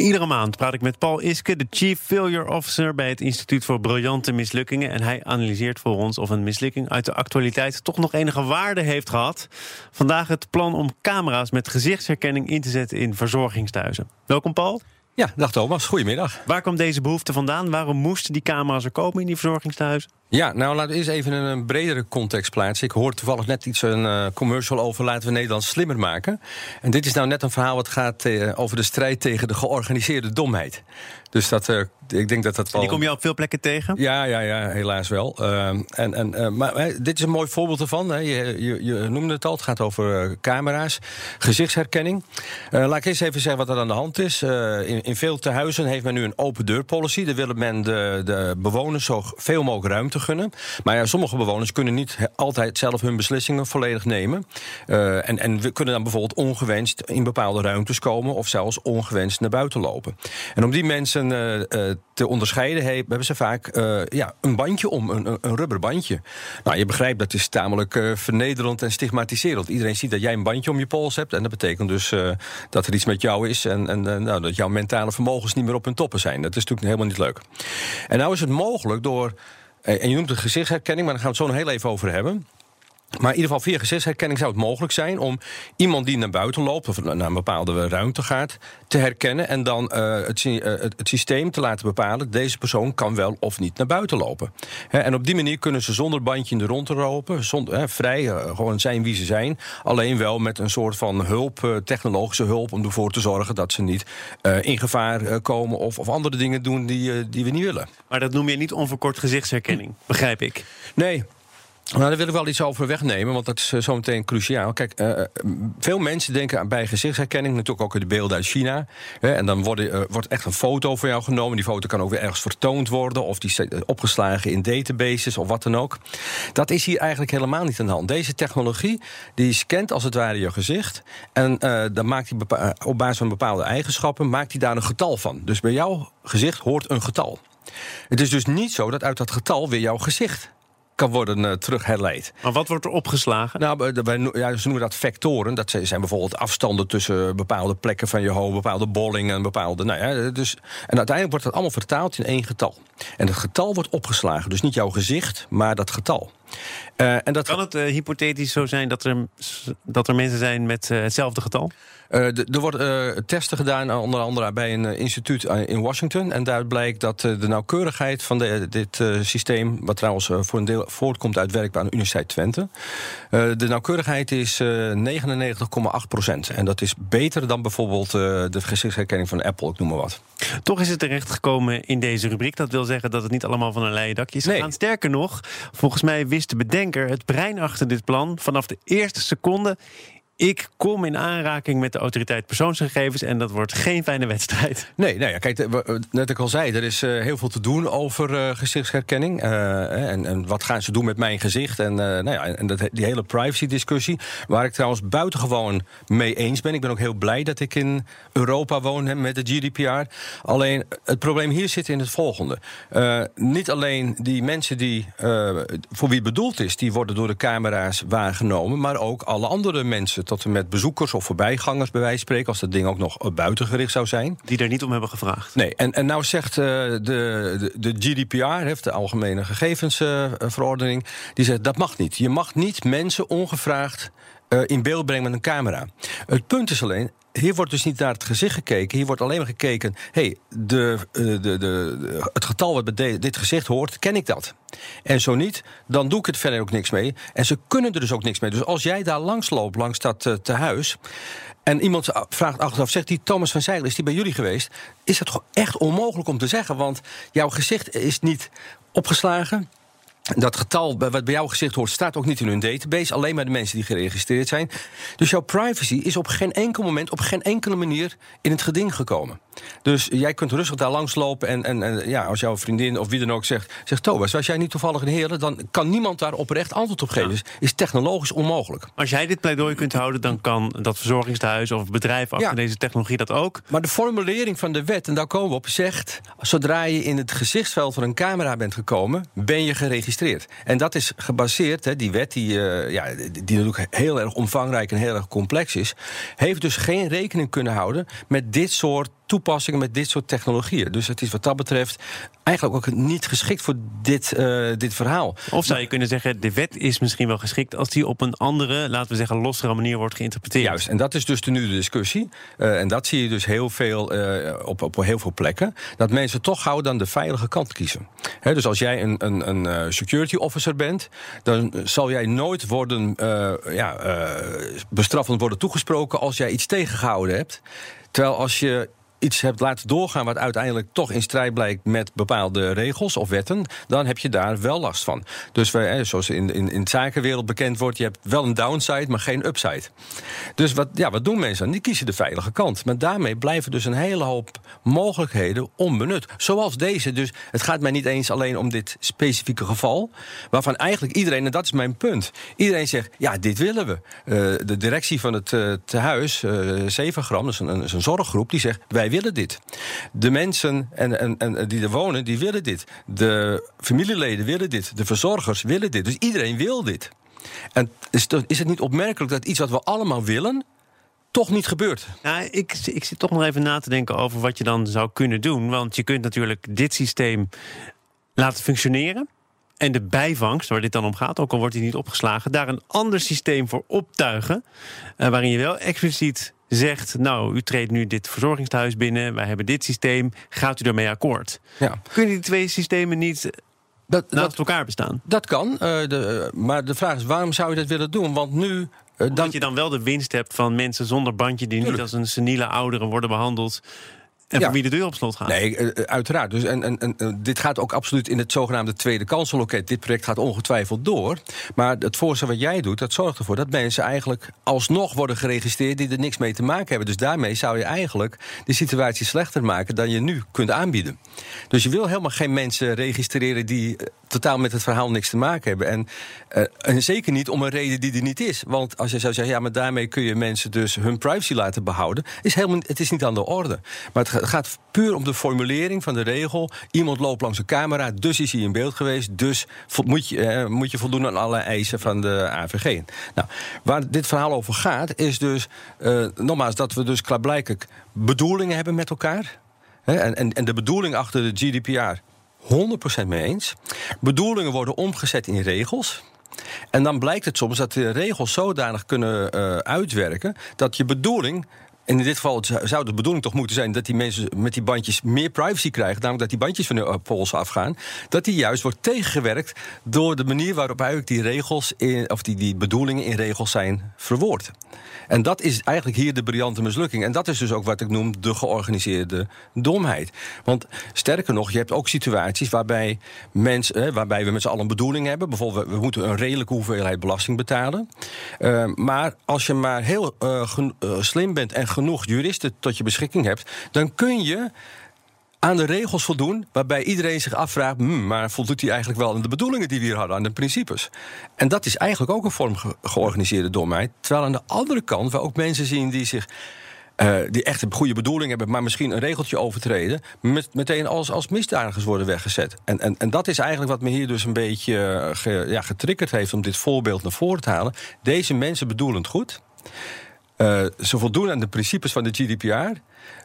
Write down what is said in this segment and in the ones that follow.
Iedere maand praat ik met Paul Iske, de Chief Failure Officer bij het Instituut voor Briljante Mislukkingen. En hij analyseert voor ons of een mislukking uit de actualiteit toch nog enige waarde heeft gehad. Vandaag het plan om camera's met gezichtsherkenning in te zetten in verzorgingstehuizen. Welkom, Paul. Ja, dag Thomas. Goedemiddag. Waar kwam deze behoefte vandaan? Waarom moesten die camera's er komen in die verzorgingstehuizen? Ja, nou laten we eens even in een bredere context plaatsen. Ik hoor toevallig net iets een uh, commercial over laten we Nederland slimmer maken. En dit is nou net een verhaal wat gaat uh, over de strijd tegen de georganiseerde domheid. Dus dat, uh, ik denk dat dat wel... Die kom je op veel plekken tegen? Ja, ja, ja helaas wel. en, en, maar dit is een mooi voorbeeld ervan. Hè. Je, je, je, noemde het al, het gaat over camera's, gezichtsherkenning. laat ik eens even zeggen wat er aan de hand is. in, in veel tehuizen heeft men nu een open deur policy. Daar willen men de, de bewoners zo veel mogelijk ruimte gunnen. Maar ja, sommige bewoners kunnen niet altijd zelf hun beslissingen volledig nemen. Uh, en, en we kunnen dan bijvoorbeeld ongewenst in bepaalde ruimtes komen... of zelfs ongewenst naar buiten lopen. En om die mensen uh, uh, te onderscheiden hebben ze vaak ja, een bandje om, een, een rubberbandje. Nou, je begrijpt, dat is tamelijk vernederend en stigmatiserend. Iedereen ziet dat jij een bandje om je pols hebt... en dat betekent dus dat er iets met jou is... en, en nou, dat jouw mentale vermogens niet meer op hun toppen zijn. Dat is natuurlijk helemaal niet leuk. En nou is het mogelijk door en je noemt het gezichtsherkenning, maar daar gaan we het zo nog heel even over hebben. Maar in ieder geval via gezichtsherkenning zou het mogelijk zijn om iemand die naar buiten loopt of naar een bepaalde ruimte gaat, te herkennen en dan uh, het, uh, het, systeem te laten bepalen: deze persoon kan wel of niet naar buiten lopen. He, en op die manier kunnen ze zonder bandje in de rond te lopen, zonder, he, vrij uh, gewoon zijn wie ze zijn. Alleen wel met een soort van hulp, technologische hulp, om ervoor te zorgen dat ze niet in gevaar komen of, of andere dingen doen die, die we niet willen. Maar dat noem je niet onverkort gezichtsherkenning, begrijp ik. Nee, nou, daar wil ik wel iets over wegnemen, want dat is uh, zometeen cruciaal. Kijk, uh, veel mensen denken bij gezichtsherkenning, natuurlijk ook in de beelden uit China. Hè, en dan wordt, uh, wordt echt een foto van jou genomen. Die foto kan ook weer ergens vertoond worden, of die opgeslagen in databases of wat dan ook. Dat is hier eigenlijk helemaal niet aan de hand. Deze technologie die scant als het ware je gezicht. En dan maakt hij op basis van bepaalde eigenschappen, maakt hij daar een getal van. Dus bij jouw gezicht hoort een getal. Het is dus niet zo dat uit dat getal weer jouw gezicht kan worden uh, terugherleid. Maar wat wordt er opgeslagen? Nou, wij, ja, ze noemen dat vectoren. Dat zijn bijvoorbeeld afstanden tussen bepaalde plekken van je hoofd, bepaalde bollingen, bepaalde. Nou ja, dus, en uiteindelijk wordt dat allemaal vertaald in één getal. En het getal wordt opgeslagen. Dus niet jouw gezicht, maar dat getal. Uh, en dat kan het uh, hypothetisch zo zijn dat er, dat er mensen zijn met hetzelfde getal? Uh, er worden uh, testen gedaan, onder andere bij een uh, instituut in Washington. En daar blijkt dat de nauwkeurigheid van de, dit systeem, wat trouwens voor een deel voortkomt uit werk aan de Universiteit Twente, de nauwkeurigheid is 99,8 procent. En dat is beter dan bijvoorbeeld de gezichtsherkenning van Apple, ik noem maar wat. Toch is het terechtgekomen in deze rubriek. Dat wil zeggen dat het niet allemaal van een leien dakje is. Nee. Sterker nog, volgens mij wist de bedenker het brein achter dit plan vanaf de eerste seconde ik kom in aanraking met de autoriteit persoonsgegevens en dat wordt geen fijne wedstrijd. Nee, nou ja, kijk, net ik al zei, er is uh, heel veel te doen over uh, gezichtsherkenning. Uh, en, en, wat gaan ze doen met mijn gezicht? En, nou ja, en dat, die hele privacy-discussie, waar ik trouwens buitengewoon mee eens ben. Ik ben ook heel blij dat ik in Europa woon met de GDPR. Alleen het probleem hier zit in het volgende: niet alleen die mensen die voor wie het bedoeld is, die worden door de camera's waargenomen, maar ook alle andere mensen tot en met bezoekers of voorbijgangers, bij wijze van spreken, als dat ding ook nog buitengericht zou zijn. Die er niet om hebben gevraagd. Nee, en, en nou zegt uh, de, de, de, GDPR, heeft de Algemene Gegevensverordening, uh, die zegt dat mag niet. Je mag niet mensen ongevraagd uh, in beeld brengen met een camera. Het punt is alleen, hier wordt dus niet naar het gezicht gekeken. Hier wordt alleen maar gekeken. hey, de, de, de, de, het getal wat bij dit gezicht hoort, ken ik dat? En zo niet, dan doe ik het verder ook niks mee. En ze kunnen er dus ook niks mee. Dus als jij daar langs loopt, langs dat uh, tehuis. En iemand vraagt achteraf, zegt die Thomas van Zeigel, is die bij jullie geweest? Is dat toch echt onmogelijk om te zeggen? Want jouw gezicht is niet opgeslagen. Dat getal, wat bij jou gezegd hoort, staat ook niet in hun database. Alleen maar de mensen die geregistreerd zijn. Dus jouw privacy is op geen enkel moment, op geen enkele manier in het geding gekomen. Dus jij kunt rustig daar langslopen. En, en, en ja, als jouw vriendin of wie dan ook zegt: zegt Thomas, was jij niet toevallig een heer, dan kan niemand daar oprecht antwoord op geven. Dus is technologisch onmogelijk. Als jij dit pleidooi kunt houden, dan kan dat verzorgingstehuis of bedrijf achter deze technologie dat ook. Maar de formulering van de wet, en daar komen we op, zegt: zodra je in het gezichtsveld van een camera bent gekomen, ben je geregistreerd. En dat is gebaseerd, hè, die wet, die, uh, ja, die natuurlijk heel erg omvangrijk en heel erg complex is, heeft dus geen rekening kunnen houden met dit soort toepassingen met dit soort technologieën. Dus het is wat dat betreft eigenlijk ook niet geschikt voor dit, uh, dit verhaal. Of zou je kunnen zeggen, de wet is misschien wel geschikt als die op een andere, laten we zeggen, lossere manier wordt geïnterpreteerd. Juist, en dat is dus de nu de discussie. Uh, en dat zie je dus heel veel uh, op, op heel veel plekken. Dat mensen toch gauw dan de veilige kant kiezen. He, dus als jij een, een, een security officer bent, dan zal jij nooit worden ja, bestraffend worden toegesproken als jij iets tegengehouden hebt. Terwijl als je iets hebt laten doorgaan wat uiteindelijk toch in strijd blijkt met bepaalde regels of wetten, dan heb je daar wel last van. Dus we, zoals in, in, in de zakenwereld bekend wordt, je hebt wel een downside, maar geen upside. Dus wat, ja, wat doen mensen dan? Die kiezen de veilige kant. Maar daarmee blijven dus een hele hoop mogelijkheden onbenut. Zoals deze. Dus het gaat mij niet eens alleen om dit specifieke geval, waarvan eigenlijk iedereen, en dat is mijn punt, iedereen zegt, ja, dit willen we. Uh, de directie van het uh, tehuis, uh, Zevengram, dat is een, een zorggroep, die zegt, wij willen dit. De mensen en, en, en die er wonen, die willen dit. De familieleden willen dit. De verzorgers willen dit. Dus iedereen wil dit. En is, is het niet opmerkelijk dat iets wat we allemaal willen, toch niet gebeurt. Nou, ik, ik zit toch nog even na te denken over wat je dan zou kunnen doen. Want je kunt natuurlijk dit systeem laten functioneren. En de bijvangst, waar dit dan om gaat, ook al wordt die niet opgeslagen, daar een ander systeem voor optuigen. Uh, waarin je wel expliciet zegt: Nou, u treedt nu dit verzorgingstehuis binnen, wij hebben dit systeem, gaat u daarmee akkoord? Ja. Kunnen die twee systemen niet dat, naast elkaar bestaan? Dat kan, uh, de, maar de vraag is: waarom zou je dat willen doen? Want nu. Uh, dat je dan wel de winst hebt van mensen zonder bandje die niet als een seniele ouderen worden behandeld. En voor wie de deur op slot gaat. Nee, eh, eh, uiteraard. Dus en, en, en, dit gaat ook absoluut in het zogenaamde tweede kansenloket. Dit project gaat ongetwijfeld door. Maar het voorstel wat jij doet, dat zorgt ervoor dat mensen eigenlijk alsnog worden geregistreerd die er niks mee te maken hebben. Dus daarmee zou je eigenlijk de situatie slechter maken dan je nu kunt aanbieden. Dus je wil helemaal geen mensen registreren die eh, totaal met het verhaal niks te maken hebben. En, en zeker niet om een reden die er niet is. Want als je zou zeggen, ja, maar daarmee kun je mensen dus hun privacy laten behouden, is helemaal, het is niet aan de orde. Maar het gaat puur om de formulering van de regel. Iemand loopt langs een camera, dus is hij in beeld geweest. Dus moet je, eh, moet je voldoen aan alle eisen van de AVG. Nou, waar dit verhaal over gaat, is dus uh, nogmaals dat we dus klaarblijkelijk bedoelingen hebben met elkaar. En, en de bedoeling achter de GDPR 100% mee eens. Bedoelingen worden omgezet in regels. En dan blijkt het soms dat de regels zodanig kunnen uh, uitwerken dat je bedoeling en in dit geval zou de bedoeling toch moeten zijn dat die mensen met die bandjes meer privacy krijgen. Namelijk dat die bandjes van de pols afgaan. Dat die juist wordt tegengewerkt door de manier waarop eigenlijk die regels, of die, die bedoelingen in regels zijn verwoord. En dat is eigenlijk hier de briljante mislukking. En dat is dus ook wat ik noem de georganiseerde domheid. Want sterker nog, je hebt ook situaties waarbij, mensen, waarbij we met z'n allen een bedoeling hebben. Bijvoorbeeld, we, moeten een redelijke hoeveelheid belasting betalen. Uh, maar als je maar heel slim bent en genoeg juristen tot je beschikking hebt, dan kun je aan de regels voldoen waarbij iedereen zich afvraagt: hmm, maar voldoet hij eigenlijk wel aan de bedoelingen die we hier hadden, aan de principes? En dat is eigenlijk ook een vorm georganiseerde domheid. Terwijl aan de andere kant we ook mensen zien die zich. Uh, die echt een goede bedoeling hebben, maar misschien een regeltje overtreden, met, meteen als, als misdadigers worden weggezet. En, en, en dat is eigenlijk wat me hier dus een beetje uh, ja, getriggerd heeft om dit voorbeeld naar voren te halen. Deze mensen bedoelen het goed. Uh, ze voldoen aan de principes van de GDPR.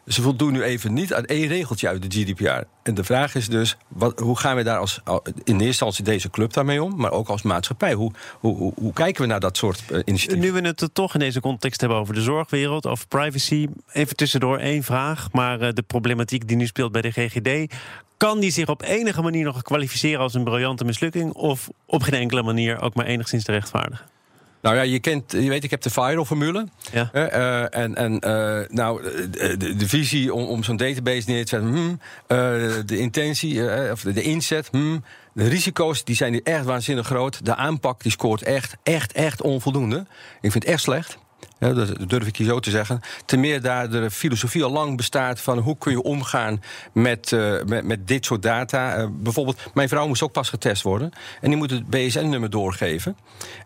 Ze voldoen nu even niet aan één regeltje uit de GDPR. En de vraag is dus, wat, hoe gaan we daar als, in eerste instantie deze club daarmee om, maar ook als maatschappij? Hoe, hoe, hoe, kijken we naar dat soort uh, initiatieven? Nu we het toch in deze context hebben over de zorgwereld, over privacy, even tussendoor één vraag, maar uh, de problematiek die nu speelt bij de GGD, kan die zich op enige manier nog kwalificeren als een briljante mislukking of op geen enkele manier ook maar enigszins te rechtvaardigen? Nou ja, je kent, je weet, ik heb de viral-formule. Ja. Uh, en en uh, nou, de, de, visie om, om zo'n database neer te zetten, hmm, uh, de intentie, of de, de inzet, hmm, De risico's die zijn hier echt waanzinnig groot. De aanpak die scoort echt, echt, echt onvoldoende. Ik vind het echt slecht. Ja, dat durf ik hier zo te zeggen. Ten meer daar de filosofie al lang bestaat van hoe kun je omgaan met, uh, met, dit soort data. Uh, bijvoorbeeld, mijn vrouw moest ook pas getest worden. En die moet het BSN-nummer doorgeven.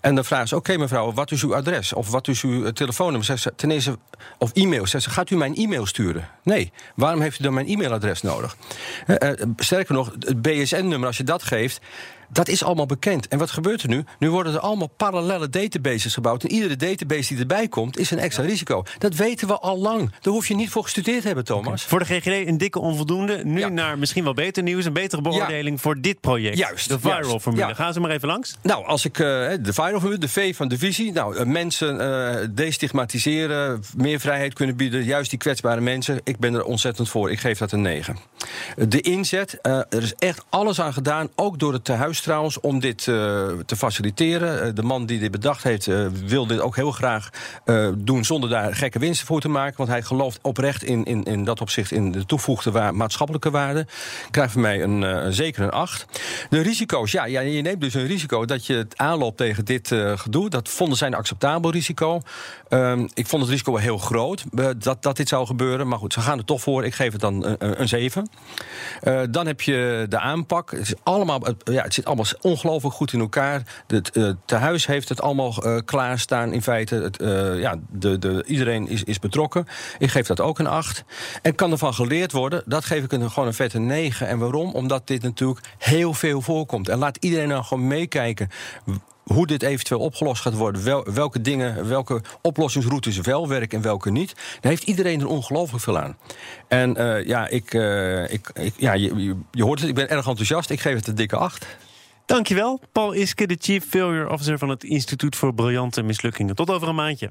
En dan vragen ze: Oké, mevrouw, wat is uw adres? Of wat is uw telefoonnummer? Zegt ze, ten eerste, of e-mail. Zegt ze: Gaat u mijn e-mail sturen? Nee. Waarom heeft u dan mijn e-mailadres nodig? Sterker nog, het BSN-nummer, als je dat geeft. Dat is allemaal bekend. En wat gebeurt er nu? Nu worden er allemaal parallele databases gebouwd. En iedere database die erbij komt, is een extra risico. Dat weten we al lang. Daar hoef je niet voor gestudeerd te hebben, Thomas. Voor de GGD een dikke onvoldoende. Nu naar misschien wel beter nieuws. Een betere beoordeling voor dit project. Juist. De viral-formule. Gaan ze maar even langs. Nou, als ik uh, de viral-formule, de V van de visie. Nou, uh, mensen uh, destigmatiseren, meer vrijheid kunnen bieden. Juist die kwetsbare mensen. Ik ben er ontzettend voor. Ik geef dat een 9. De inzet, er is echt alles aan gedaan. Ook door het tehuis trouwens om dit uh, te faciliteren. Uh, de man die dit bedacht heeft, wil dit ook heel graag doen zonder daar gekke winsten voor te maken. Want hij gelooft oprecht in, in, in dat opzicht in de toegevoegde wa maatschappelijke waarde. Krijgt van mij een, zeker een 8. De risico's, ja, ja, je neemt dus een risico dat je het aanloopt tegen dit gedoe. Dat vonden zij een acceptabel risico. Ehm, ik vond het risico heel groot dat, dat dit zou gebeuren. Maar goed, ze gaan er toch voor. Ik geef het dan een, een 7. Dan heb je de aanpak. Het is allemaal, ja, het zit allemaal ongelooflijk goed in elkaar. Het uh, tehuis heeft het allemaal uh, klaarstaan in feite. Het, ja, de, de, iedereen is, is betrokken. Ik geef dat ook een 8. En kan ervan geleerd worden, dat geef ik een, gewoon een vette 9. En waarom? Omdat dit natuurlijk heel veel voorkomt. En laat iedereen nou gewoon meekijken hoe dit eventueel opgelost gaat worden, wel, welke dingen, welke oplossingsroutes wel werken en welke niet, daar heeft iedereen er ongelooflijk veel aan. En uh, ja, ik, uh, ik, ik, ja je, je, hoort het, ik ben erg enthousiast. Ik geef het een dikke 8. Dankjewel, Paul Iske, de Chief Failure Officer van het Instituut voor Briljante Mislukkingen. Tot over een maandje.